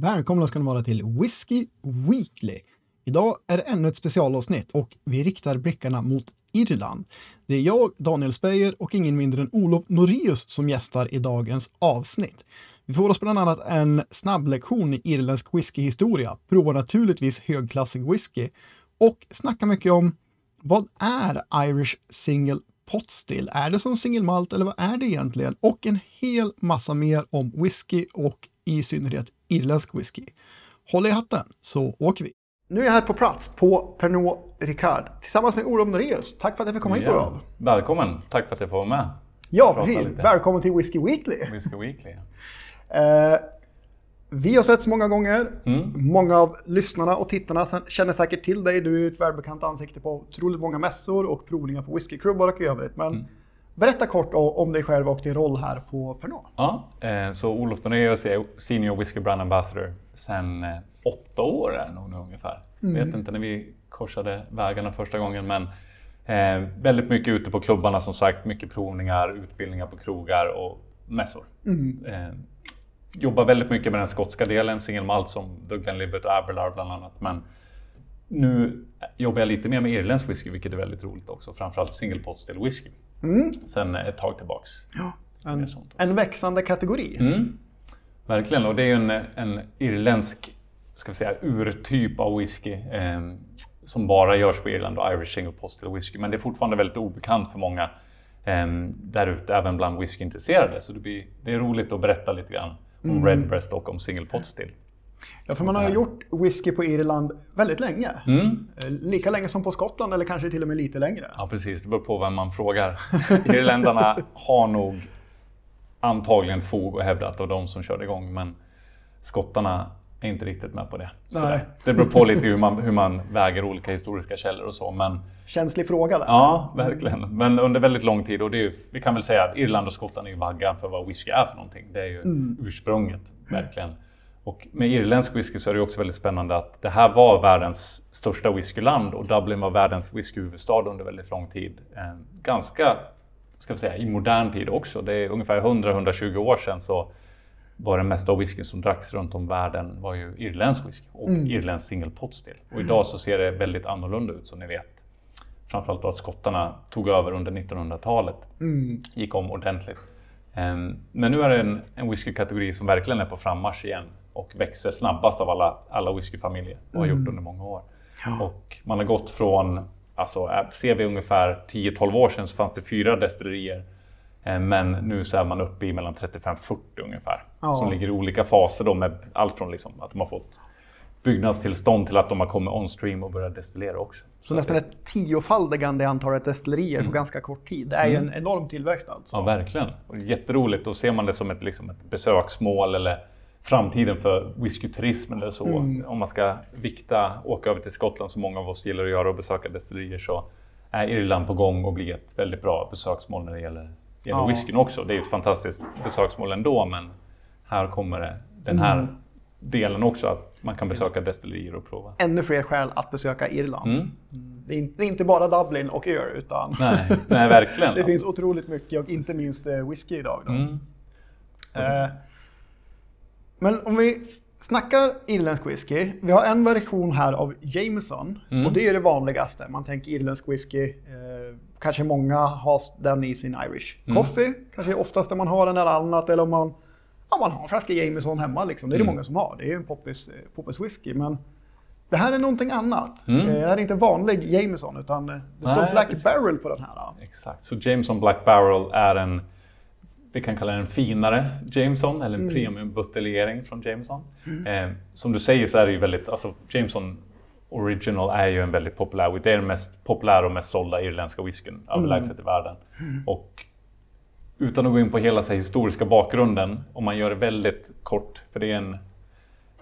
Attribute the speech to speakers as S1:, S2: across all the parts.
S1: Välkomna ska ni vara till Whiskey Weekly. Idag är det ännu ett specialavsnitt och vi riktar blickarna mot Irland. Det är jag, Daniel Speyer och ingen mindre än Olof Norius som gästar i dagens avsnitt. Vi får oss bland annat en snabblektion i irländsk whiskyhistoria, provar naturligtvis högklassig whisky och snackar mycket om vad är Irish Single Pot Still? Är det som single malt eller vad är det egentligen? Och en hel massa mer om whisky och i synnerhet irländsk whisky. Håll i hatten så åker vi. Nu är jag här på plats på Pernod Ricard tillsammans med Olof Noreus. Tack för att jag fick komma hit Olof.
S2: Välkommen, tack för att jag får vara med.
S1: Ja, precis. Välkommen till Whisky Weekly.
S2: Whisky Weekly.
S1: Eh, vi har setts många gånger. Mm. Många av lyssnarna och tittarna känner säkert till dig. Du är ett välbekant ansikte på otroligt många mässor och provningar på whiskyklubbar och i övrigt. Men mm. Berätta kort om dig själv och din roll här på Pernod.
S2: Ja, eh, så Olof Donéus är Senior Whisky Brand Ambassador sedan eh, åtta år är nog ungefär. Mm. Vet inte när vi korsade vägarna första gången men eh, väldigt mycket ute på klubbarna som sagt, mycket provningar, utbildningar på krogar och mässor. Mm. Jobbar väldigt mycket med den skotska delen, single malt som Douglas Libbet och Aberlour bland annat. Men nu jobbar jag lite mer med irländsk whisky vilket är väldigt roligt också, framförallt single pot still whisky. Mm. Sen ett tag tillbaks.
S1: Ja, en, en växande kategori. Mm.
S2: Verkligen, och det är ju en, en irländsk ska vi säga, urtyp av whisky eh, som bara görs på Irland och Irish Single Postal Whisky. Men det är fortfarande väldigt obekant för många eh, där ute, även bland whiskyintresserade. Så det, blir, det är roligt att berätta lite grann om mm. Redbreast och om Single Pot Still.
S1: Ja, för man har ju gjort whisky på Irland väldigt länge. Mm. Eh, lika länge som på Skottland eller kanske till och med lite längre.
S2: Ja, precis. Det beror på vem man frågar. Irländarna har nog antagligen fog att hävda att det var de som körde igång, men skottarna är inte riktigt med på det. Det beror på lite hur man, hur man väger olika historiska källor och så. Men,
S1: Känslig fråga där.
S2: Ja, verkligen. Men under väldigt lång tid. Och det är, vi kan väl säga att Irland och Skottland är ju vaggan för vad whisky är för någonting. Det är ju mm. ursprunget, verkligen. Och med irländsk whisky så är det också väldigt spännande att det här var världens största whiskyland och Dublin var världens whiskyhuvudstad under väldigt lång tid. Eh, ganska, ska vi säga, i modern tid också. Det är ungefär 100-120 år sedan så var den mesta whiskyn som dracks runt om världen var ju irländsk whisky och mm. irländsk single pot still. Och idag så ser det väldigt annorlunda ut som ni vet. Framförallt då att skottarna tog över under 1900-talet. Mm. Gick om ordentligt. Um, men nu är det en, en whiskykategori som verkligen är på frammarsch igen och växer snabbast av alla, alla whiskyfamiljer och har mm. gjort under många år. Ja. Och man har gått från, alltså ser vi ungefär 10-12 år sedan så fanns det fyra destillerier Eh, men nu så är man uppe i mellan 35-40 ungefär. Ja. Som ligger i olika faser då med allt från liksom att de har fått byggnadstillstånd till att de har kommit on-stream och börjat destillera också.
S1: Så, så nästan ett tiofaldigande antalet destillerier mm. på ganska kort tid. Det är ju mm. en enorm tillväxt alltså.
S2: Ja, verkligen. Och jätteroligt. Då ser man det som ett, liksom ett besöksmål eller framtiden för whiskyturism eller så. Mm. Om man ska vikta, åka över till Skottland som många av oss gillar att göra och besöka destillerier så är Irland på gång att bli ett väldigt bra besöksmål när det gäller gäller ja. whiskyn också. Det är ett fantastiskt besöksmål ändå, men här kommer det, den här mm. delen också, att man kan besöka destillerier och prova.
S1: Ännu fler skäl att besöka Irland. Mm. Det, är inte, det, är inte, bara Dublin och öar, utan
S2: nej, nej, verkligen.
S1: det alltså. finns otroligt mycket, och inte minst eh, whisky idag. Då. Mm. Eh, men om vi snackar irländsk whisky. Vi har en version här av Jameson mm. och det är det vanligaste. Man tänker irländsk whisky. Eh, kanske många har den i sin Irish mm. coffee. Kanske oftast där man har den eller annat. Eller om man, ja, man har en flaska Jameson hemma. Liksom. Det är det mm. många som har. Det är ju en poppis, eh, poppis whisky. Men det här är någonting annat. Mm. Eh, det här är inte vanlig Jameson utan eh, det står Nej, Black precis. Barrel på den här.
S2: Exakt, så Jameson Black Barrel är en vi kan kalla den en finare Jameson eller en mm. premiumbuteljering från Jameson. Mm. Eh, som du säger så är det ju väldigt, alltså Jameson Original är ju en väldigt populär, det är den mest populära och mest sålda irländska whiskyn överlägset mm. i världen. Mm. Och utan att gå in på hela så historiska bakgrunden, om man gör det väldigt kort, för det är en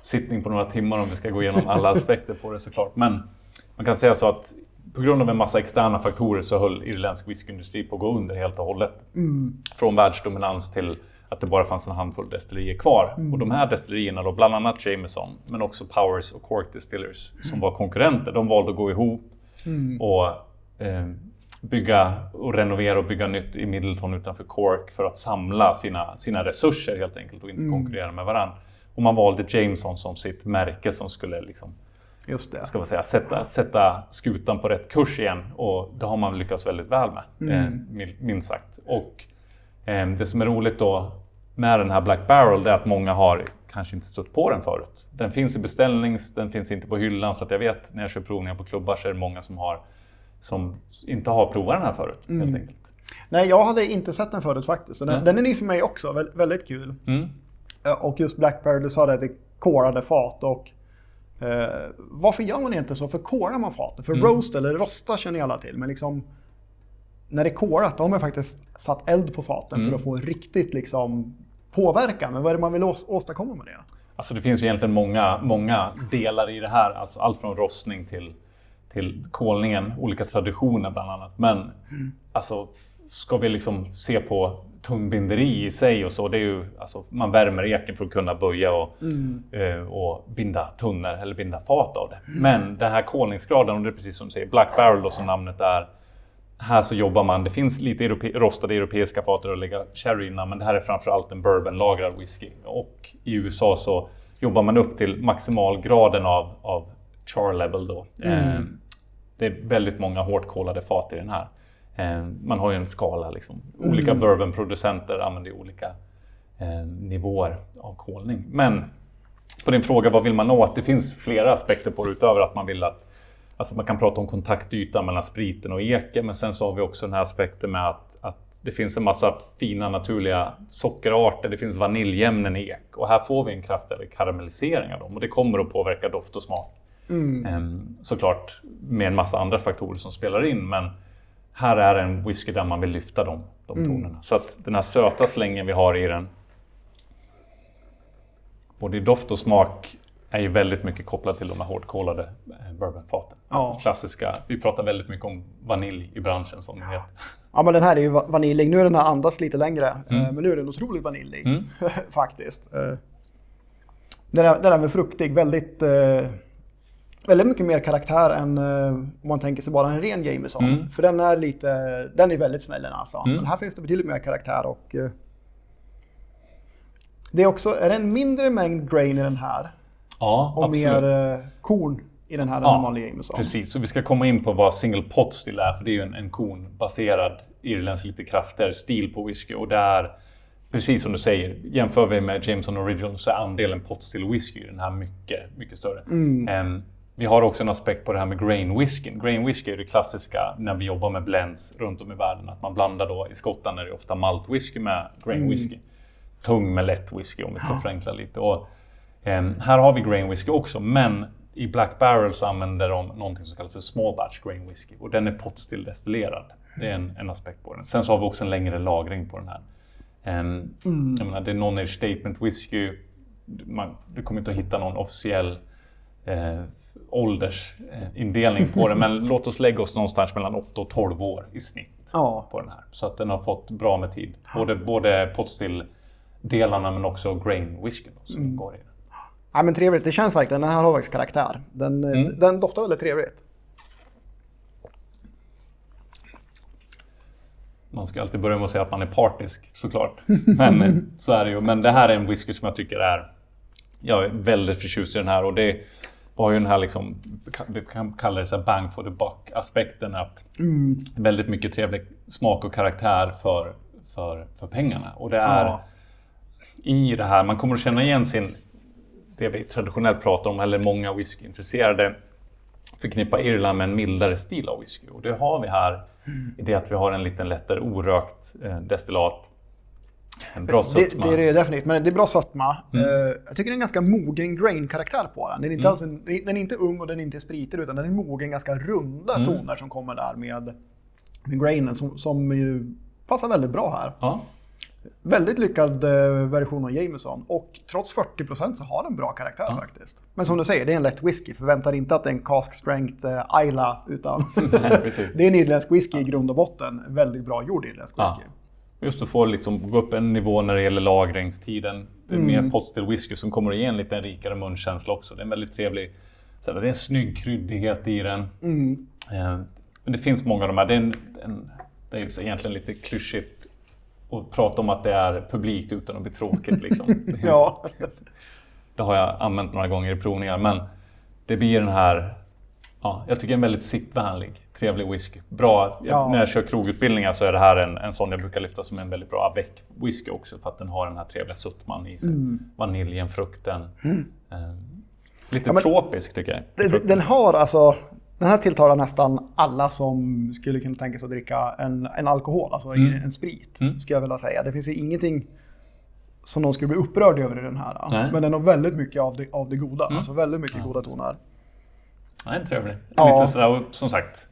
S2: sittning på några timmar om vi ska gå igenom alla aspekter på det såklart. Men man kan säga så att på grund av en massa externa faktorer så höll irländsk whiskyindustri på att gå under helt och hållet. Mm. Från världsdominans till att det bara fanns en handfull destillerier kvar. Mm. Och de här destillerierna, då, bland annat Jameson, men också Powers och Cork Distillers, som mm. var konkurrenter, de valde att gå ihop mm. och eh, bygga och renovera och bygga nytt i Middleton utanför Cork för att samla sina, sina resurser helt enkelt och inte mm. konkurrera med varandra. Och man valde Jameson som sitt märke som skulle liksom,
S1: Just det.
S2: ska man säga, sätta, sätta skutan på rätt kurs igen. Och det har man lyckats väldigt väl med,
S1: Mm.
S2: eh, minst sagt. Och eh, det som är roligt då med den här Black Barrel, det är att många har kanske inte stött på den förut. Den finns i beställnings, den finns inte på hyllan, så att jag vet när jag kör provningar på klubbar så är det många som, har, som inte har provat den här förut,
S1: Mm.
S2: helt enkelt.
S1: Nej, jag hade inte sett den förut faktiskt. Den, den är ny för mig också. Vä- väldigt kul.
S2: Mm.
S1: Eh, Och just Black Barrel, du sa det, det är korade fat. Och, eh, varför gör man inte så? För korar man fatet? För
S2: Mm.
S1: roast eller rosta känner ju alla till. Men liksom, när det är korat, då har man faktiskt satt eld på faten
S2: Mm.
S1: för att få riktigt liksom, påverkan. Men vad är det man vill ås- åstadkomma med det?
S2: Alltså det finns ju egentligen många, många delar i det här. Alltså allt från rostning till, till kolningen, olika traditioner bland annat. Men alltså, ska vi liksom se på tungbinderi i sig och så, det är ju, alltså, man värmer eken för att kunna böja och, eh, och binda tunnor eller binda fat av det. Men den här kolningsgraden, och det är precis som du säger, Black Barrel då som namnet är, här så jobbar man, det finns lite europe, rostade europeiska fat att lägga sherry innan, men det här är framförallt en bourbonlagrad whisky. Och i USA så jobbar man upp till maximalgraden av, av char level då. Eh, det är väldigt många hårt kolade fat i den här. Eh, man har ju en skala liksom. Olika bourbonproducenter använder olika eh, nivåer av kolning. Men på din fråga, vad vill man? Att det finns flera aspekter på det utöver att man vill att Alltså man kan prata om kontaktyta mellan spriten och eken, men sen så har vi också den här aspekten med att, att det finns en massa fina naturliga sockerarter, det finns vaniljämnen i ek och här får vi en kraftigare karamellisering av dem och det kommer att påverka doft och smak. Ehm, såklart med en massa andra faktorer som spelar in, men här är en whisky där man vill lyfta de, de tonerna. Så att den här söta slängen vi har i den, både i doft och smak, är ju väldigt mycket kopplad till de här hårdkolade eh, bourbonfaten.
S1: Ja.
S2: Alltså klassiska, vi pratar väldigt mycket om vanilj i branschen som det heter.
S1: Ja, men den här är ju va- vaniljig. Nu är den här andas lite längre,
S2: Mm.
S1: eh, men nu är den otroligt vaniljig faktiskt. Eh, Den är, den är väl fruktig, väldigt, eh, väldigt mycket mer karaktär än eh, om man tänker sig bara en ren Jameson.
S2: Mm.
S1: För den är lite, den är väldigt snäll den alltså.
S2: Mm.
S1: Men här finns det betydligt mer karaktär och eh, det är också, är det en mindre mängd grain i den här
S2: Ja,
S1: och
S2: absolut.
S1: mer eh, korn i den här
S2: Ja,
S1: vanlig Jameson.
S2: Precis, och vi ska komma in på vad single pot still är, för det är ju en, en kornbaserad irländsk lite kraftigare stil på whisky. Och det är, precis som du säger, jämför vi med Jameson Original så är andelen pot still whisky i den här mycket, mycket större. Em, vi har också en aspekt på det här med grain whisky. Grain whisky är det klassiska när vi jobbar med blends runt om i världen. Att man blandar då, i Skottland är det ofta malt whisky med grain whisky. Tung med lätt whisky om vi ska förenkla lite. Och, em, här har vi grain whisky också, men i Black Barrel så använder de någonting som kallas för small batch grain whisky. Och den är potstill destillerad. Det är en, en aspekt på den. Sen så har vi också en längre lagring på den här. Em, jag menar, det är non-age statement whisky. Man, du kommer inte att hitta någon officiell eh, åldersindelning på den, men låt oss lägga oss någonstans mellan 8 och 12 år i snitt
S1: Ja.
S2: på den här. Så att den har fått bra med tid. Både, både potstill-delarna men också grain whisky som ingår i den.
S1: Ja, men trevligt, det känns verkligen, den här har faktiskt karaktär. Den, eh,
S2: Mm.
S1: den doftar väldigt trevligt.
S2: Man ska alltid börja med att säga att man är partisk såklart. Men eh, så är det ju. Men det här är en whisky som jag tycker är... Jag är väldigt förtjust i den här och det var ju den här liksom, vi kan kalla det så här bang for the buck aspekten att väldigt mycket trevlig smak och karaktär för, för, för pengarna. Och det är
S1: Ja.
S2: i det här, man kommer att känna igen sin, det vi traditionellt pratar om, eller många whiskyintresserade förknippar Irland med en mildare stil av whisky. Och det har vi här i det att vi har en liten lättare orökt eh, destillat. Bra
S1: Det,
S2: sötma.
S1: det är det definitivt, men det är bra sötma.
S2: Mm.
S1: Eh, jag tycker det är en ganska mogen grain-karaktär på den. Den är, inte alls en, den är inte ung och den är inte spritig utan den är mogen, ganska runda
S2: Mm.
S1: toner som kommer där med, med grainen som, som ju passar väldigt bra här.
S2: Ja,
S1: Väldigt lyckad eh, version av Jameson och trots 40% så har den bra karaktär
S2: Ja.
S1: faktiskt. Men som du säger, det är en lätt whisky. Förvänta dig inte att det är en cask strength eh, Isla utan
S2: Nej,
S1: det är en irländsk whisky i grund och botten. En Väldigt bra gjord irländsk
S2: Ja.
S1: whisky.
S2: Just att få liksom gå upp en nivå när det gäller lagringstiden. Det är
S1: Mm.
S2: mer potstill whisky som kommer att ge en lite rikare munkänsla också. Det är en väldigt trevlig, så det är en snygg kryddighet i den.
S1: Mm.
S2: Eh, Men det finns många av de här. Det är, en, en, det är egentligen lite klyschigt att prata om att det är publikt utan att bli tråkigt. Liksom.
S1: Ja.
S2: Det har jag använt några gånger i provningar, men det blir den här, ja, jag tycker en väldigt sipvänlig, trevlig whisky. Bra,
S1: Ja.
S2: när jag kör krogutbildningar så är det här en, en sån jag brukar lyfta som en väldigt bra avec whisky också för att den har den här trevliga suttman i sig. Vaniljen, frukten. Eh, lite
S1: Ja, men-
S2: tropisk tycker jag.
S1: Den, har alltså, den här tilltalar nästan alla som skulle kunna tänka sig att dricka en, en alkohol, alltså
S2: Mm.
S1: en sprit,
S2: Mm.
S1: skulle jag vilja säga. Det finns ju ingenting som någon skulle bli upprörd över i den här.
S2: Nej.
S1: Men den har väldigt mycket av det, av det goda,
S2: Mm.
S1: alltså väldigt mycket goda toner.
S2: En trevlig.
S1: Ja.
S2: Lite sådär, som sagt,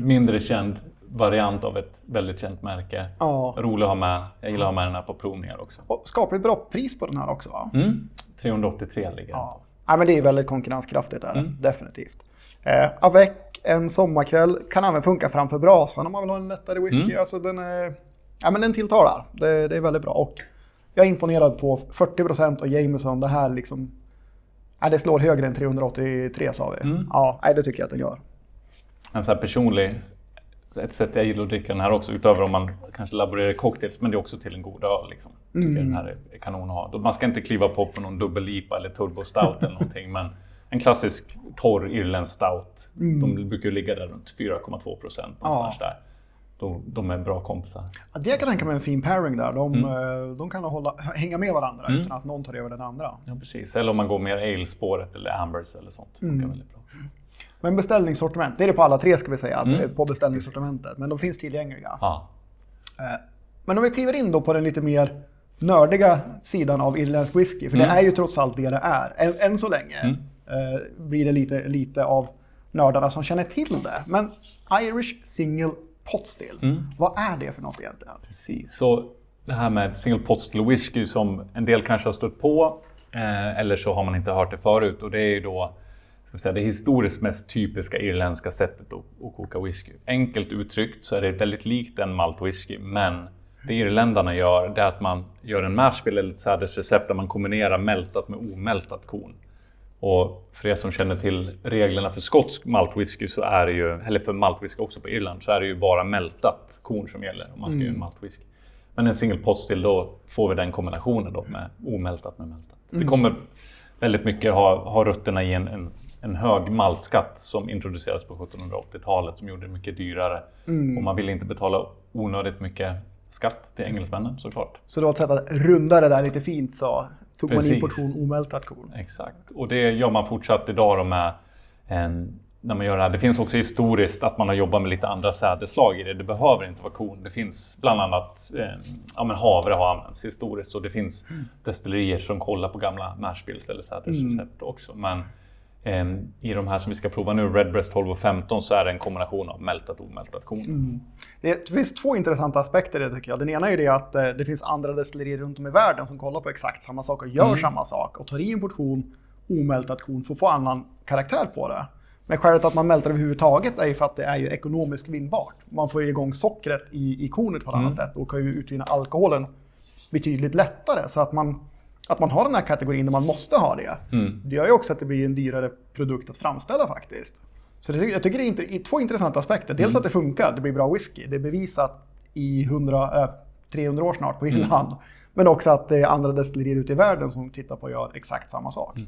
S2: mindre känd variant av ett väldigt känt märke.
S1: Ja.
S2: Rolig att ha med. Jag gillar att ha med den här på provningar också.
S1: Och skapligt bra pris på den här också va?
S2: Mm. 383 ligger
S1: Ja. ja men det är väldigt konkurrenskraftigt är det,
S2: Mm.
S1: definitivt. Eh, avec en sommarkväll kan även funka framför brasan om man vill ha en lättare whisky.
S2: Mm.
S1: Alltså den, är, ja, men den tilltalar. Det, det är väldigt bra. Och jag är imponerad på 40% av Jameson. Det här liksom... Ja, det slår högre än 383 sa vi.
S2: Mm.
S1: Ja, det tycker jag att den gör.
S2: En här personlig, ett sätt jag gillar att dricka den här också, utöver om man kanske laborerar i cocktails, men det är också till en god öl. Liksom. Tycker
S1: Mm.
S2: den här är- kanon att ha. Man ska inte kliva på på någon dubbel-IPA eller turbo stout eller någonting, men en klassisk torr irländsk stout. De brukar ligga där runt 4,2 procent någonstans där. De, de är bra kompisar.
S1: Ja, det kan jag tänka mig en fin pairing där. De,
S2: Mm.
S1: eh, de kan hålla, hänga med varandra utan att någon tar över den andra.
S2: Ja, precis. Eller om man går mer ale-spåret eller ambers eller sånt. Funkar
S1: Mm.
S2: väldigt bra.
S1: Men beställningssortiment, det är det på alla tre ska vi säga,
S2: Mm.
S1: på beställningssortimentet. Men de finns tillgängliga.
S2: Ja.
S1: Eh, Men om vi kliver in då på den lite mer nördiga sidan av irländsk whisky, för
S2: Mm.
S1: det är ju trots allt det det är. Än, än så länge
S2: Mm.
S1: eh, blir det lite, lite av nördarna som känner till det. Men Irish Single Pot Still,
S2: Mm.
S1: vad är det för något egentligen?
S2: Precis. Så det här med single pot still whisky som en del kanske har stött på eh, eller så har man inte hört det förut och det är ju då ska säga, det historiskt mest typiska irländska sättet att, att koka whisky. Enkelt uttryckt så är det väldigt likt en malt whisky men det irländarna gör det är att man gör en mash bill eller ett sädesrecept där man kombinerar mältat med omältat korn. Och för er som känner till reglerna för skotsk maltwhisky så är det ju, eller för maltwhisky också på Irland, så är det ju bara mältat korn som gäller om man ska göra en maltwhisky. Men en single pot still, då får vi den kombinationen då med omältat med mältat. Det kommer väldigt mycket ha, ha rötterna i en, en, en hög maltskatt som introducerades på 1780-talet som gjorde det mycket dyrare. Och man ville inte betala onödigt mycket skatt till engelsmännen såklart.
S1: Så det var ett sätt att runda det där lite fint så tog man in
S2: Precis.
S1: portion omältat korn.
S2: Exakt. Och det gör man fortsatt idag då med en, när man gör det här. Det finns också historiskt att man har jobbat med lite andra sädesslag i det. Det behöver inte vara korn. Det finns bland annat eh, ja, men havre har använts historiskt och det finns destillerier som kollar på gamla mashbills eller sädesrecept också. Men i de här som vi ska prova nu, Redbreast 12 och 15, så är det en kombination av mältat och omältat korn.
S1: Det finns två intressanta aspekter i det tycker jag. Den ena är det att eh, det finns andra destillerier runt om i världen som kollar på exakt samma sak och gör samma sak och tar i en portion omältat korn för att få annan karaktär på det. Men skälet att man mältar överhuvudtaget är ju för att det är ju ekonomiskt vinnbart. Man får ju igång sockret i, i kornet på ett annat sätt och kan ju utvinna alkoholen betydligt lättare. Så att man, att man har den här kategorin där man måste ha det, det gör ju också att det blir en dyrare produkt att framställa faktiskt. Så det, jag tycker det är inte, i två intressanta aspekter. Dels att det funkar, det blir bra whisky. Det är bevisat i 100, äh, 300 år snart på Irland. Men också att det är andra destillerier ute i världen som tittar på och gör exakt samma sak.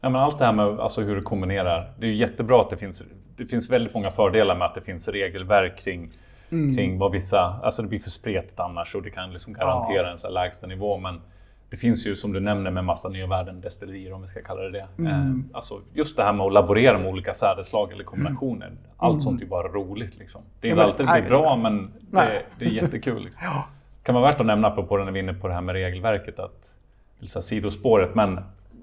S2: Ja, men allt det här med alltså, hur du kombinerar. Det är jättebra att det finns, det finns väldigt många fördelar med att det finns regelverk kring, kring vad vissa, alltså det blir för spretigt annars och det kan liksom garantera en så här lägsta nivå. Men det finns ju som du nämner med massa nya världen destillerier om vi ska kalla det det. Eh, alltså just det här med att laborera med olika sädesslag eller kombinationer. Allt sånt är ju bara roligt liksom. Det är
S1: men-
S2: alltid det blir bra men det, det är jättekul. Liksom
S1: Ja.
S2: kan vara värt att nämna på när vi är inne på det här med regelverket, att, så här sidospåret, men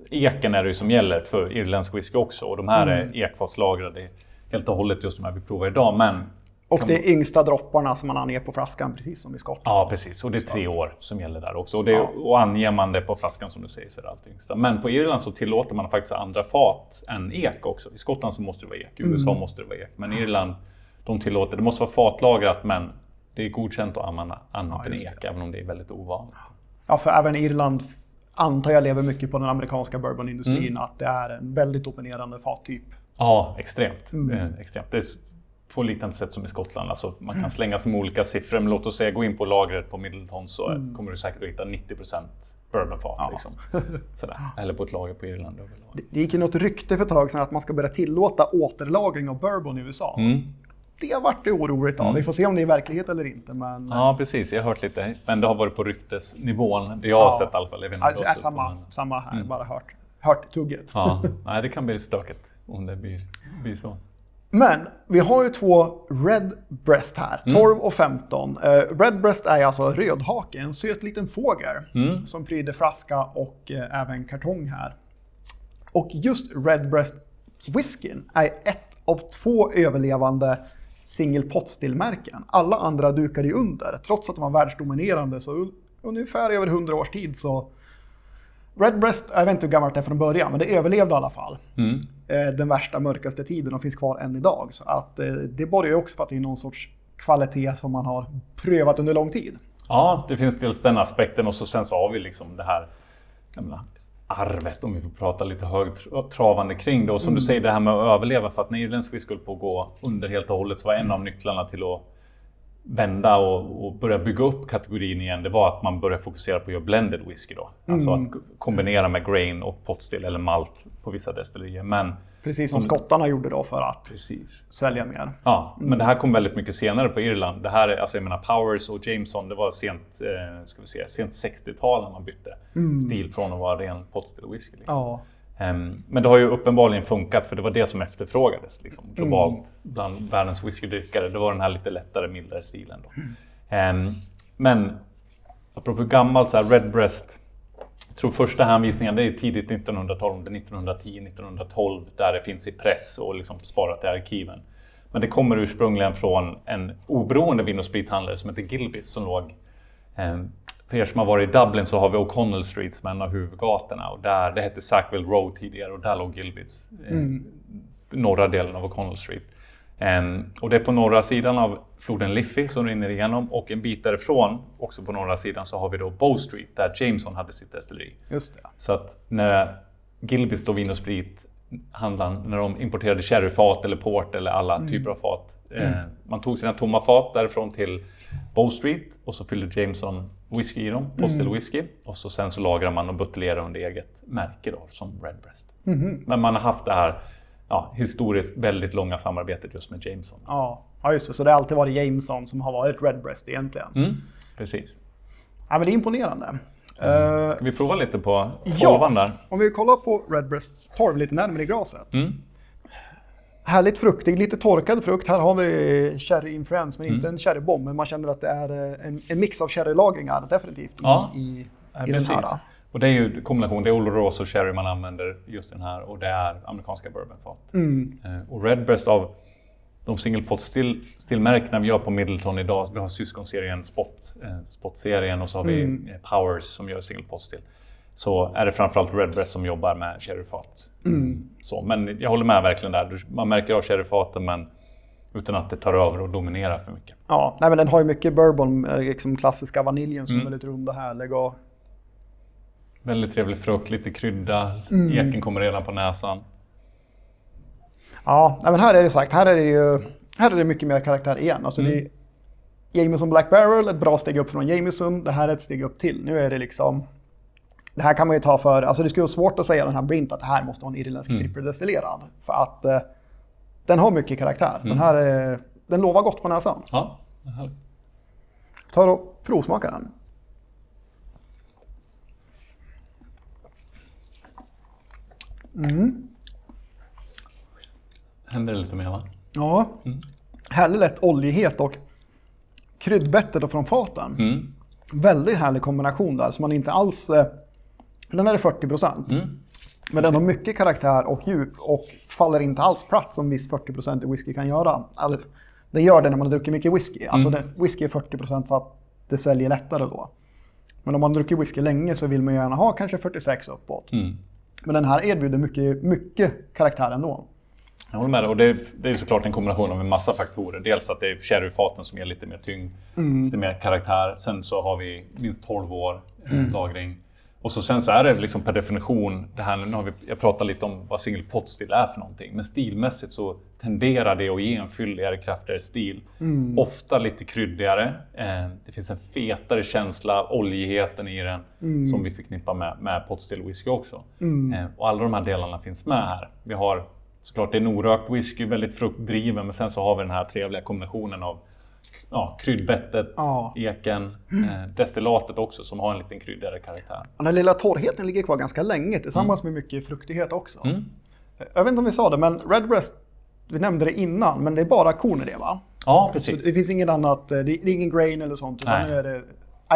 S2: eken är det ju som gäller för irländsk whisky också och de här är ekfatslagrade helt och hållet just de här vi provar idag. Men
S1: Och det är yngsta dropparna som man anger på flaskan, precis som i Skottland.
S2: Ja, precis. Och det är tre år som gäller där också. Och, det, och anger man det på flaskan som du säger så är det allt yngsta. Men på Irland så tillåter man faktiskt andra fat än ek också. I Skottland så måste det vara ek, i USA måste det vara ek. Men i Irland, de tillåter, det måste vara fatlagrat men det är godkänt att använda annat än
S1: just
S2: ek, även om det är väldigt ovanligt.
S1: Ja, för även Irland antar jag lever mycket på den amerikanska bourbonindustrin, att det är en väldigt dominerande fattyp.
S2: Ja, extremt.
S1: Mm.
S2: Eh, extremt. Det på liknande sätt som i Skottland. Alltså, man kan slänga sig med olika siffror, men låt oss säga gå in på lagret på Middleton så
S1: Mm.
S2: kommer du säkert att hitta 90 bourbonfat.
S1: Ja.
S2: Liksom. Sådär. Eller på ett lager på Irland.
S1: Det, det gick ju något rykte för ett tag sedan att man ska börja tillåta återlagring av bourbon i USA.
S2: Mm.
S1: Det vart det oroligt av. Vi får se om det är verklighet eller inte. Men
S2: Ja, precis. Jag har hört lite. Men det har varit på ryktesnivån. Det jag har
S1: Ja.
S2: sett i alla fall. Jag
S1: alltså,
S2: det
S1: samma,
S2: men-
S1: samma här, bara hört, hört tugget.
S2: Ja, nej, det kan bli stökigt om det blir, blir så.
S1: Men vi har ju två Red Breast här,
S2: Mm.
S1: 12 och 15. Eh, Red Breast är alltså rödhake, en söt liten fågel
S2: Mm.
S1: som pryder flaska och eh, även kartong här. Och just Red Breast whiskyn är ett av två överlevande single pot still-märken. Alla andra dukar ju under, trots att de var världsdominerande så un- ungefär över 100 års tid så Redbreast, jag vet inte hur gammalt det är från början, men det överlevde i alla fall
S2: Mm.
S1: eh, den värsta, mörkaste tiden och finns kvar än idag. Så att eh, det borgar ju också för att det är någon sorts kvalitet som man har prövat under lång tid.
S2: Ja, det finns dels den aspekten och så sen så har vi liksom det här menar, arvet, om vi får prata lite högtravande kring det. Och som du säger, det här med att överleva. För att när irländsk whisky höll på att gå under helt och hållet så var en av nycklarna till att vända och, och börja bygga upp kategorin igen, det var att man började fokusera på att göra blended whisky då. Alltså att kombinera med grain och potstill eller malt på vissa destillerier. Men
S1: Precis som skottarna gjorde då för att
S2: precis.
S1: sälja mer.
S2: Ja, men det här kom väldigt mycket senare på Irland. Det här, är- alltså jag menar Powers och Jameson, det var sent, eh, ska vi säga, sent 60-tal när man bytte stil från att vara ren potstill whisky. Liksom.
S1: Ja,
S2: men det har ju uppenbarligen funkat för det var det som efterfrågades liksom, globalt bland världens whiskydrickare. Det var den här lite lättare, mildare stilen. Då. Ehm, men apropå gammalt, så här, Redbreast. Jag tror första hänvisningen det är tidigt 1900-tal, det är 1910-1912 där det finns i press och liksom sparat i arkiven. Men det kommer ursprungligen från en oberoende vin och sprithandlare som heter Gilbis som låg eh, för er som har varit i Dublin så har vi O'Connell Street som är en av huvudgatorna och där, det hette Sackville Road tidigare och där låg Gilbits. Eh, Norra delen av O'Connell Street. Ehm, och det är på norra sidan av floden Liffey som rinner igenom och en bit därifrån, också på norra sidan, så har vi då Bow Street där Jameson hade sitt destilleri.
S1: just det.
S2: Så att när Gilbis då vin och sprit handlaren, när de importerade sherryfat eller port eller alla typer av fat. Eh, man tog sina tomma fat därifrån till Bow Street och så fyllde Jameson whisky i dem, Postal whisky. Och så sen så lagrar man och buteljerar under eget märke då, som Redbreast. Men man har haft det här ja, historiskt väldigt långa samarbetet just med Jameson.
S1: Ja, ja just det. Så det har alltid varit Jameson som har varit Redbreast egentligen.
S2: Mm, precis.
S1: Ja, men det är imponerande. Eh,
S2: Ska vi prova lite på
S1: Ja.
S2: tolvan där?
S1: om vi kollar på Redbreast 12 lite närmare i glaset.
S2: Mm.
S1: Härligt fruktig, lite torkad frukt. Här har vi sherry-influens, men
S2: Mm.
S1: inte en sherrybomb. Men man känner att det är eh, en, en mix av sherrylagringar definitivt
S2: Ja.
S1: i, i,
S2: Ja,
S1: i den här.
S2: Och det är ju kombination, det är Oloroso Sherry man använder just den här och det är amerikanska bourbonfat.
S1: Mm.
S2: Eh, Och Redbreast av de single pot still, stillmärkena vi gör på Middleton idag, vi har syskonserien Spot, eh, Spot-serien och så har vi
S1: Mm.
S2: eh, Powers som gör single pot still. Så är det framförallt Redbreast som jobbar med sherryfat.
S1: Mm.
S2: Så, men jag håller med verkligen där, man märker av sherryfaten men utan att det tar över och dominerar för mycket.
S1: Ja, nej, men den har ju mycket bourbon, eh, liksom klassiska vaniljen som
S2: Mm.
S1: är väldigt rund och härlig. Och,
S2: Väldigt trevlig frukt, lite krydda,
S1: Mm.
S2: eken kommer redan på näsan.
S1: ja, nej, men här är det sagt, här är det ju här är det mycket mer karaktär igen. Alltså det är Jameson Black Barrel, ett bra steg upp från Jameson. Det här är ett steg upp till. Nu är det liksom det här kan man ju ta för, alltså det skulle vara svårt att säga den här Brint att det här måste vara en irländsk
S2: Mm.
S1: tripperdestillerad. För att eh, den har mycket karaktär.
S2: Mm.
S1: Den här är, den lovar gott på näsan.
S2: Ja, härligt.
S1: Ta och provsmaka den.
S2: Händer det lite mer va?
S1: Ja. Härlig lätt oljighet och kryddbettet och från faten.
S2: Mm.
S1: Väldigt härlig kombination där, så man inte alls... eh, Den är 40 procent.
S2: Mm.
S1: Men den har mycket karaktär och djup och faller inte alls platt som viss 40 procent i whisky kan göra. Alltså, det gör det när man har druckit mycket whisky. Alltså
S2: Mm.
S1: det, whisky är 40 procent för att det säljer lättare då. Men om man druckit whisky länge så vill man gärna ha kanske 46 uppåt.
S2: Mm.
S1: Men den här erbjuder mycket, mycket karaktär ändå.
S2: Jag håller med dig. Och det, det är såklart en kombination av en massa faktorer. Dels att det är sherryfaten som ger lite mer tyngd, lite mer karaktär. Sen så har vi minst 12 år eh, lagring. Och så sen så är det liksom per definition, det här, nu har vi, jag pratat lite om vad single pot still är för någonting, men stilmässigt så tenderar det att ge en fylligare, kraftigare stil.
S1: Mm.
S2: Ofta lite kryddigare. Eh, det finns en fetare känsla, oljigheten i den,
S1: Mm.
S2: som vi förknippar med, med pot still whisky också. Eh, och alla de här delarna finns med här. Vi har såklart det är en orökt whisky, väldigt fruktdriven, men sen så har vi den här trevliga kombinationen av ja, kryddbettet,
S1: Ja.
S2: eken, eh, destillatet också som har en liten kryddigare karaktär.
S1: Den lilla torrheten ligger kvar ganska länge tillsammans med mycket fruktighet också.
S2: Mm.
S1: Jag vet inte om vi sa det, men Redbreast, vi nämnde det innan, men det är bara korn i det va?
S2: Ja,
S1: Så
S2: precis.
S1: det finns inget annat, eh, det är ingen grain eller sånt, utan
S2: Nej.
S1: är det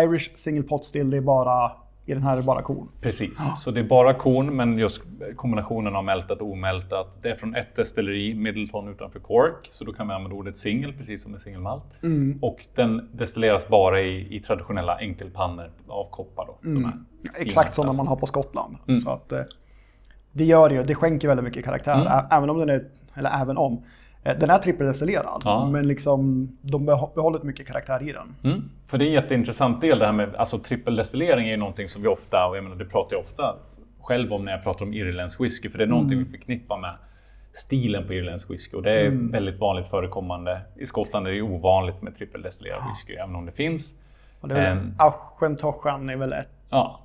S1: Irish single pot still, det är bara, i den här är det bara korn.
S2: Precis, så det är bara korn men just kombinationen av mältat och omältat. Det är från ett destilleri, Middleton utanför Cork, så då kan vi använda ordet singel precis som med singelmalt.
S1: Mm.
S2: Och den destilleras bara i, i traditionella enkelpannor av koppar. Då, fina
S1: Exakt som man
S2: klassiska.
S1: har på Skottland.
S2: Mm.
S1: Så att, eh, det gör det ju, det skänker väldigt mycket karaktär,
S2: Mm.
S1: även om den är, eller även om, den är trippeldestillerad.
S2: Ja.
S1: Men liksom, de beha- behållit mycket karaktär i den.
S2: Mm. För det är en jätteintressant del det här med alltså trippeldestillering är ju någonting som vi ofta, och jag menar det pratar jag ofta själv om när jag pratar om irländsk whisky, för det är någonting vi förknippar med stilen på irländsk whisky och det är väldigt vanligt förekommande. I Skottland är det ovanligt med trippeldestillerad whisky, även om det finns.
S1: Och det är väl,
S2: Ehm.
S1: Är väl ett,
S2: Ja,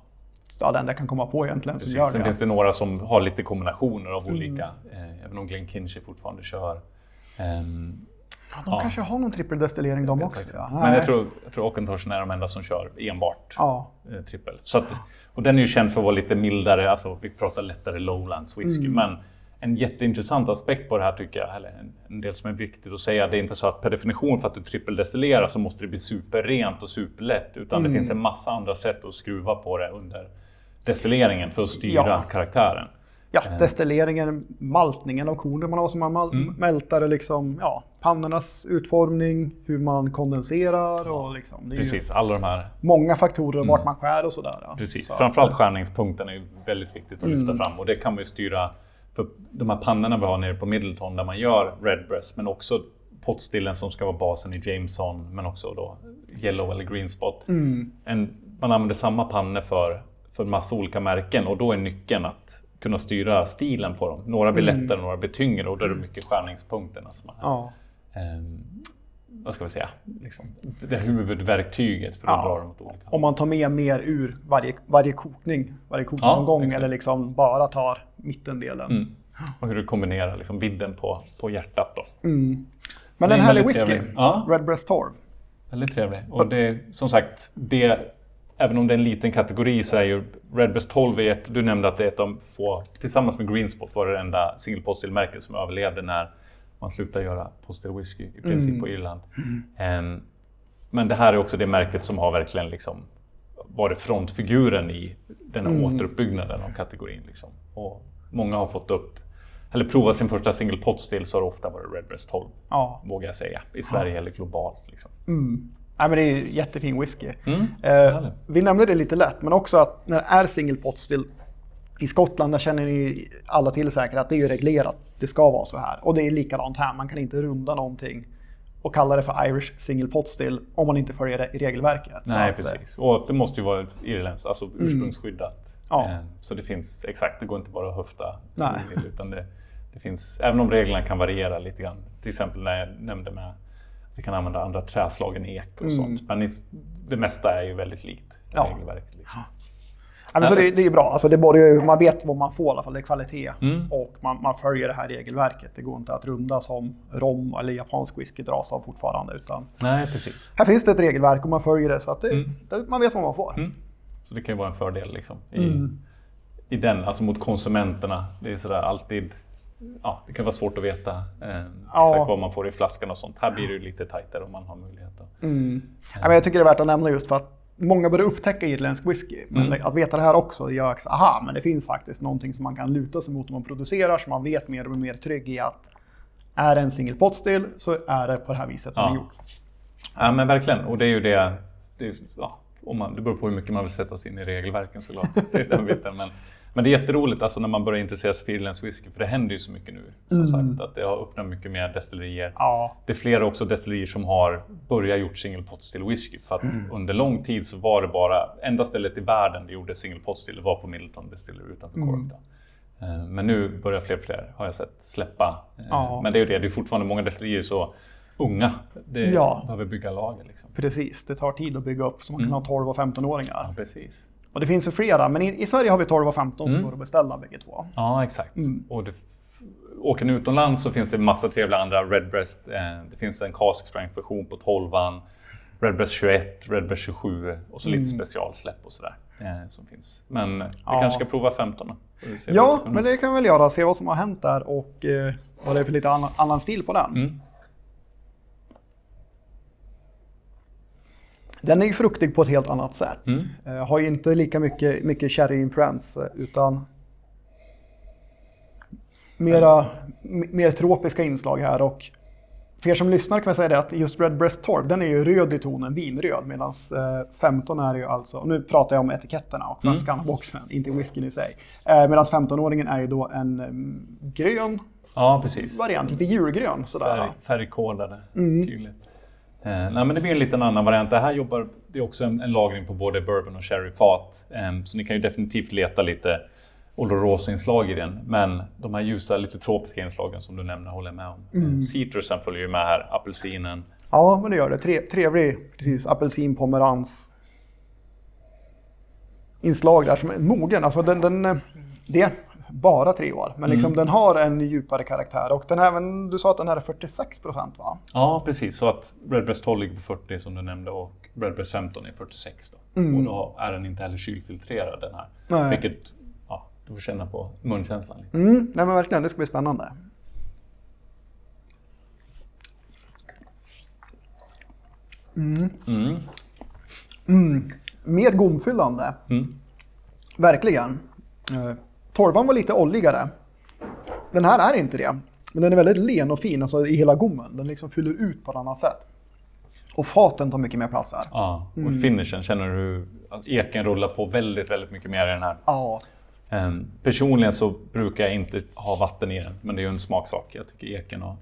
S1: ja, den jag kan komma på egentligen som
S2: precis.
S1: gör
S2: Sen
S1: det.
S2: finns det några som har lite kombinationer av olika, eh, även om Glenkinchie fortfarande kör. Ehm,
S1: Ja, de
S2: ja.
S1: kanske har någon trippeldestillering de också. Ja.
S2: Men jag tror, jag tror Auchentoshan är de enda som kör enbart
S1: Ja.
S2: eh, trippel. Så att, och den är ju känd för att vara lite mildare, alltså vi pratar lättare lowlands whisky.
S1: Mm.
S2: Men en jätteintressant aspekt på det här tycker jag, eller en, en del som är viktigt att säga, det är inte så att per definition för att du trippeldestillerar så måste det bli superrent och superlätt. Utan
S1: Mm.
S2: det finns en massa andra sätt att skruva på det under destilleringen för att styra
S1: Ja.
S2: karaktären.
S1: Ja, destilleringen, maltningen av kornen man har som man
S2: Mm.
S1: mältar, liksom, ja, pannornas utformning, hur man kondenserar och liksom,
S2: Precis, alla de här
S1: många faktorer vart man skär och sådär. Ja.
S2: Precis,
S1: Så,
S2: framförallt skärningspunkten är väldigt viktigt att lyfta
S1: Mm.
S2: fram och det kan man ju styra för de här pannorna vi har nere på Middleton där man gör Redbreast men också potstillen som ska vara basen i Jameson men också då Yellow eller Green Spot.
S1: Mm.
S2: En, man använder samma pannor för, för massa olika märken och då är nyckeln att kunna styra stilen på dem. Några blir
S1: Mm.
S2: lättare, några blir tyngre och då är det mycket skärningspunkterna som man
S1: Ja.
S2: ehm, vad ska vi säga, liksom, det är huvudverktyget för att
S1: Ja.
S2: dra dem åt olika håll.
S1: Om man tar med mer ur varje, varje kokning, varje kokningsomgång
S2: exakt.
S1: eller liksom bara tar mittendelen.
S2: Mm. Och hur du kombinerar liksom vidden på, på hjärtat då.
S1: Mm. Men
S2: är
S1: en härlig whisky.
S2: Ja.
S1: Redbreast Torv.
S2: Väldigt trevlig. Och det är som sagt, det, även om det är en liten kategori så är ju Redbreast 12 är ett, du nämnde att det är ett av få, tillsammans med Green Spot var det det enda single postil-märket som överlevde när man slutade göra postil whisky i princip
S1: Mm.
S2: på Irland. Ehm, men det här är också det märket som har verkligen liksom varit frontfiguren i den här
S1: Mm.
S2: återuppbyggnaden av kategorin. Liksom. Och många har fått upp, eller provat sin första single pot still så har det ofta varit Redbreast 12,
S1: Ja.
S2: vågar jag säga, i Sverige eller globalt. Liksom.
S1: Mm. Nej, men det är jättefin whisky.
S2: Mm,
S1: Eh, vi nämnde det lite lätt, men också att när det är single pot still i Skottland, där känner ni alla till säkert att det är ju reglerat. Det ska vara så här. Och det är likadant här. Man kan inte runda någonting och kalla det för Irish single pot still om man inte följer det i regelverket.
S2: Nej,
S1: att, eh,
S2: precis. Och det måste ju vara irländskt, alltså ursprungsskyddat.
S1: Ja.
S2: Eh, Så det finns, exakt, det går inte bara att höfta.
S1: Nej.
S2: Utan det, det finns, även om reglerna kan variera lite grann. Till exempel när jag nämnde med vi kan använda andra träslag än ek och
S1: Mm.
S2: sånt. Men det mesta är ju väldigt likt
S1: Ja.
S2: regelverket. Liksom.
S1: Ja, men så det, det är bra. Alltså det borde ju, man vet vad man får i alla fall. Det är kvalitet.
S2: Mm.
S1: Och man, man följer det här regelverket. Det går inte att runda som rom eller japansk whisky dras av fortfarande. Utan
S2: Nej, precis.
S1: här finns det ett regelverk och man följer det så att det,
S2: Mm.
S1: det, man vet vad man får.
S2: Mm. Så det kan ju vara en fördel liksom, i,
S1: Mm.
S2: i den, alltså mot konsumenterna. Det är sådär alltid, ja, det kan vara svårt att veta eh,
S1: Ja.
S2: exakt vad man får i flaskan och sånt. Här blir det ju lite tajtare om man har möjlighet att
S1: Mm. Ja, men jag tycker det är värt att nämna just för att många börjar upptäcka irländsk whisky. Men
S2: Mm.
S1: att veta det här också gör också, aha, men det finns faktiskt någonting som man kan luta sig mot när man producerar så man vet mer och blir mer trygg i att är det en single pot still så är det på det här viset den
S2: Ja.
S1: är gjord.
S2: Ja men verkligen, och det är ju det, det, är, ja, om man, det beror på hur mycket man vill sätta sig in i regelverken såklart. Den biten. Men, Men det är jätteroligt alltså när man börjar intressera sig för irländsk whisky, för det händer ju så mycket nu. Som sagt, att det har öppnat mycket mer destillerier.
S1: Ja.
S2: Det är flera också destillerier som har börjat gjort single pot still whisky. För att under lång tid så var det bara, enda stället i världen det gjorde single pot still, var på Middleton Distillery utanför Cork. då. Eh, Men nu börjar fler och fler, har jag sett, släppa. Eh,
S1: Ja.
S2: Men det är ju det, det är fortfarande många destillerier så unga. Det
S1: Ja.
S2: behöver bygga lager liksom.
S1: Precis, det tar tid att bygga upp så man kan ha 12 och 15-åringar.
S2: Ja, precis.
S1: Och det finns ju flera, men i, i Sverige har vi 12 och 15 som går att beställa bägge två.
S2: Ja, exakt. Och det, åker ni utomlands så finns det massa trevliga andra Redbreast. Eh, det finns en cask strength version på 12an, Redbreast 21, Redbreast 27 och så lite specialsläpp och sådär. Eh, som finns. Men vi
S1: Ja.
S2: kanske ska prova 15 då.
S1: Ja, men det kan vi väl göra. Se vad som har hänt där och eh, vad det är för lite annan, annan stil på den. Den är ju fruktig på ett helt annat sätt.
S2: Mm.
S1: Eh, har ju inte lika mycket, mycket sherry-influens eh, utan mera, m- mer tropiska inslag här. Och för er som lyssnar kan jag säga det att just Redbreast 12 den är ju röd i tonen, vinröd. Medan eh, 15 är ju alltså, nu pratar jag om etiketterna och flaskan och boxen, inte whiskyn i sig. Eh, Medan 15-åringen är ju då en mm, grön
S2: Ja,
S1: variant, lite julgrön sådär.
S2: Färg, färgkodade. Tydligt. Eh, nej, men det blir en liten annan variant. Det här jobbar, det är också en, en lagring på både bourbon och sherryfat. Eh, så ni kan ju definitivt leta lite oloroso-inslag i den. Men de här ljusa, lite tropiska inslagen som du nämner håller jag med om. Mm. Citrusen följer ju med här, apelsinen.
S1: Ja, men det gör det. Tre, trevlig, precis, apelsin, pomerans. Inslag där som är mogen. Alltså den, den, eh, det bara tre år, men liksom den har en djupare karaktär. Och den här, även, du sa att den här är 46 procent va?
S2: Ja, precis. Så att Redbreast 12 ligger på 40 som du nämnde och Redbreast 15 är 46. Då. Och då är den inte heller kylfiltrerad den här.
S1: Nej.
S2: Vilket, ja, du får känna på munkänslan.
S1: Mm, nej men verkligen, det ska bli spännande.
S2: Mm.
S1: Mm. Mer gomfyllande.
S2: Mm.
S1: Verkligen. Torvan var lite olligare. Den här är inte det. Men den är väldigt len och fin alltså, i hela gommen. Den liksom fyller ut på ett annat sätt. Och faten tar mycket mer plats här.
S2: Ja, och finishen känner du att eken rullar på väldigt, väldigt mycket mer i den här.
S1: Ja,
S2: Ehm, personligen så brukar jag inte ha vatten i den, men det är ju en smaksak. Jag tycker eken och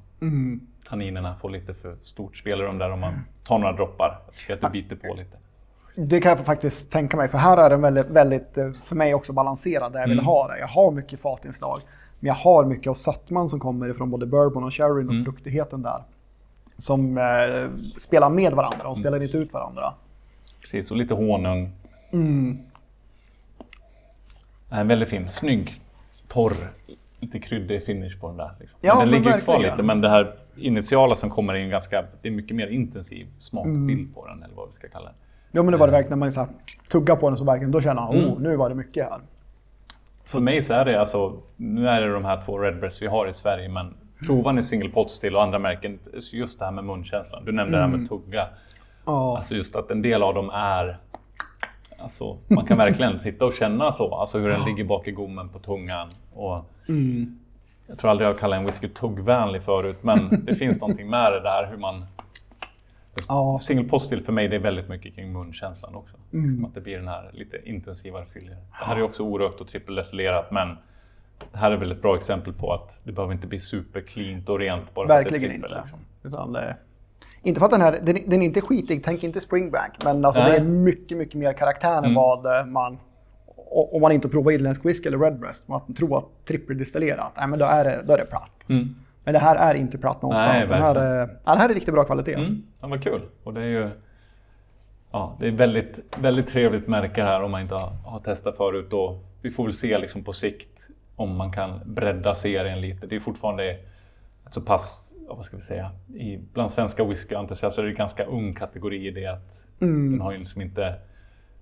S2: tanninerna får lite för stort spelrum där om man tar några droppar. Jag tycker att det biter på lite.
S1: Det kan jag faktiskt tänka mig. För här är den väldigt, väldigt eh, för mig också balanserad där jag vill ha det. Jag har mycket fatinslag. Men jag har mycket av sötman som kommer ifrån både bourbon och sherryn och fruktigheten där. Som eh, spelar med varandra. De spelar inte ut varandra.
S2: Precis, och lite honung. En väldigt fin, snygg, torr, lite kryddig finish på den där. Liksom.
S1: Ja,
S2: men den ligger ju kvar
S1: verkligen.
S2: lite, men det här initiala som kommer en ganska, det är mycket mer intensiv smakbild på den, eller vad vi ska kalla den.
S1: Ja men det var det verkligen när man så här, tuggar på den så verkligen, då känner man
S2: Mm.
S1: oh, nu var det mycket här.
S2: För mig så är det alltså, nu är det de här två Redbreasts vi har i Sverige, men provar ni single pot still och andra märken, just det här med munkänslan. Du nämnde det här med tugga.
S1: Ja,
S2: Alltså just att en del av dem är, alltså man kan verkligen sitta och känna så, alltså hur den ligger bak i gommen på tungan. Och Jag tror aldrig jag kallat en whisky tuggvänlig förut, men det finns någonting med det där hur man
S1: ja,
S2: Single pot still för mig det är väldigt mycket kring munkänslan också. Liksom att det blir den här lite intensivare fylligare. Det här är också orökt och trippeldestillerat men det här är väl ett bra exempel på att det behöver inte bli supercleant och rent bara
S1: verkligen
S2: för att det är trippel.
S1: inte.
S2: Liksom.
S1: Det, inte för att den här, den, den är inte skitig, tänk inte Springbank. Men alltså det är mycket, mycket mer karaktär än
S2: Mm.
S1: vad eh, man om man inte provar irländsk whisky eller redbreast, man tror att trippeldestillerat, men då är det, då är det platt.
S2: Mm.
S1: Men det här är inte platt någonstans.
S2: Nej,
S1: här, är- ja, den här är riktigt bra kvalitet.
S2: Mm. Ja, vad kul. Och det är ju ja, det är väldigt, väldigt trevligt märke här om man inte har, har testat förut. Och vi får väl se liksom på sikt om man kan bredda serien lite. Det är fortfarande ett så pass, vad ska vi säga, i, bland svenska whiskyentusiaster är det ganska ung kategori i det att den har ju liksom inte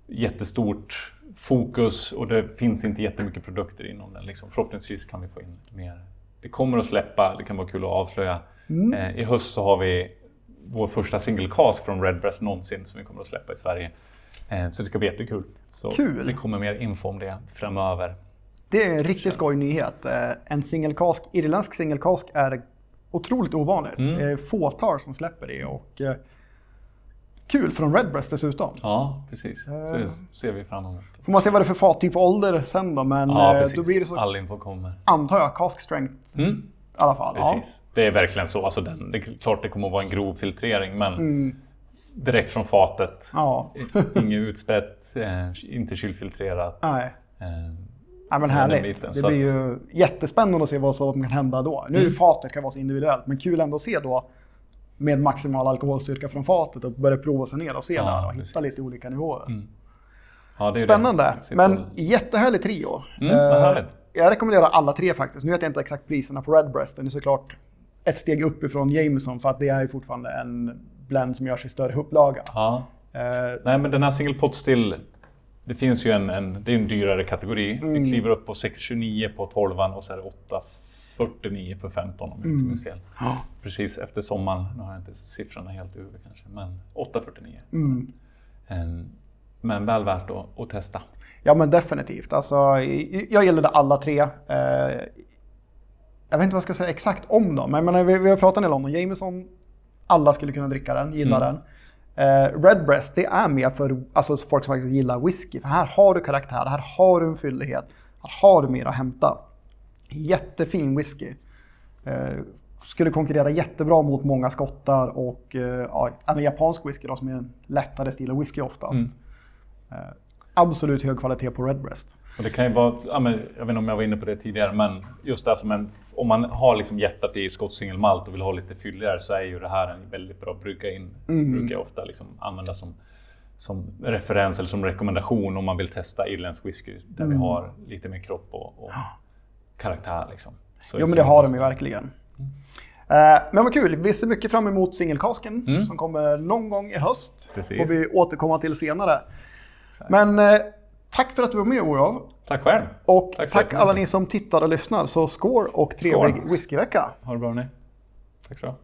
S2: jättestort fokus och det finns inte jättemycket produkter inom den. Liksom. Förhoppningsvis kan vi få in lite mer. Det kommer att släppa, det kan vara kul att avslöja. Eh, I höst så har vi vår första single cask från Redbreast någonsin som vi kommer att släppa i Sverige. Eh, så det ska bli jättekul. Så
S1: Kul.
S2: Det kommer mer info om det framöver.
S1: Det är en riktigt skoj nyhet. Eh, En singelkask, irländsk singelkask är otroligt ovanligt.
S2: Mm.
S1: Det är fåtal som släpper det och eh, kul från Redbreast dessutom.
S2: Ja, precis. Så
S1: Eh.
S2: det ser vi fram emot.
S1: Får man se vad det är för fattyp och ålder sen då, men
S2: Ja,
S1: eh,
S2: precis.
S1: då blir det så,
S2: All info kommer.
S1: antar jag, cask strength
S2: Mm.
S1: i alla fall.
S2: Precis. Det är verkligen så. Alltså den, det är klart det kommer att vara en grov filtrering, men
S1: Mm.
S2: direkt från fatet.
S1: Ja,
S2: Inget utspätt, eh, inte kylfiltrerat.
S1: ja. nej.
S2: Eh,
S1: Ja, men härligt.
S2: biten,
S1: det blir ju jättespännande att se vad som kan hända då. Nu
S2: Mm.
S1: fatet kan vara så individuellt, men kul ändå att se då med maximal alkoholstyrka från fatet och börja prova sig ner och se
S2: Ja,
S1: där och hitta
S2: precis.
S1: lite olika nivåer.
S2: Ja, det är ju
S1: Spännande, men jättehärlig trio.
S2: Mm,
S1: Eh, jag rekommenderar alla tre faktiskt. Nu vet jag inte exakt priserna på Redbreast. Den är såklart ett steg upp ifrån Jameson för att det är ju fortfarande en blend som görs i större upplaga.
S2: Ja.
S1: Eh,
S2: Nej, men den här single pot still, det finns ju en, en, det är en dyrare kategori.
S1: Mm.
S2: Vi kliver upp på 629 på 12 och så är det 849 för 15 om jag
S1: Mm.
S2: inte minns fel. Precis efter sommaren, nu har jag inte siffrorna helt i huvudet kanske, men 849.
S1: mm.
S2: Men väl värt att, att testa.
S1: Ja men definitivt. Alltså, jag gillade alla tre. Eh, jag vet inte vad jag ska säga exakt om dem, men menar, vi, vi har pratat en del om dem. Jameson, alla skulle kunna dricka den, gilla
S2: Mm.
S1: den. Eh, Redbreast, det är mer för alltså, folk som faktiskt gillar whisky. För här har du karaktär, här har du en fyllighet, här har du mer att hämta. Jättefin whisky. Eh, skulle konkurrera jättebra mot många skottar och ja, även japansk whisky då, som är en lättare stil av whisky oftast.
S2: Mm.
S1: Eh, absolut hög kvalitet på Redbreast.
S2: Och det kan ju vara, jag vet inte om jag var inne på det tidigare, men just det som en, om man har liksom hjärtat i Scott Single Malt och vill ha lite fylligare så är ju det här en väldigt bra brygga in.
S1: Mm.
S2: Brukar jag ofta liksom använda som, som referens eller som rekommendation om man vill testa irländsk whisky där
S1: Mm.
S2: vi har lite mer kropp och, och karaktär. Liksom. Så
S1: Jo men det har de ju verkligen. Eh, men vad kul, vi ser mycket fram emot singelkasken
S2: Mm.
S1: som kommer någon gång i höst.
S2: Precis.
S1: får vi återkomma till senare.
S2: Exakt.
S1: Men eh, tack för att du var med Olof.
S2: Tack själv!
S1: Och
S2: Tack
S1: tack, alla ni som tittar och lyssnar. Så skål och trevlig
S2: Skål.
S1: whiskyvecka.
S2: Ha det bra ni. Tack så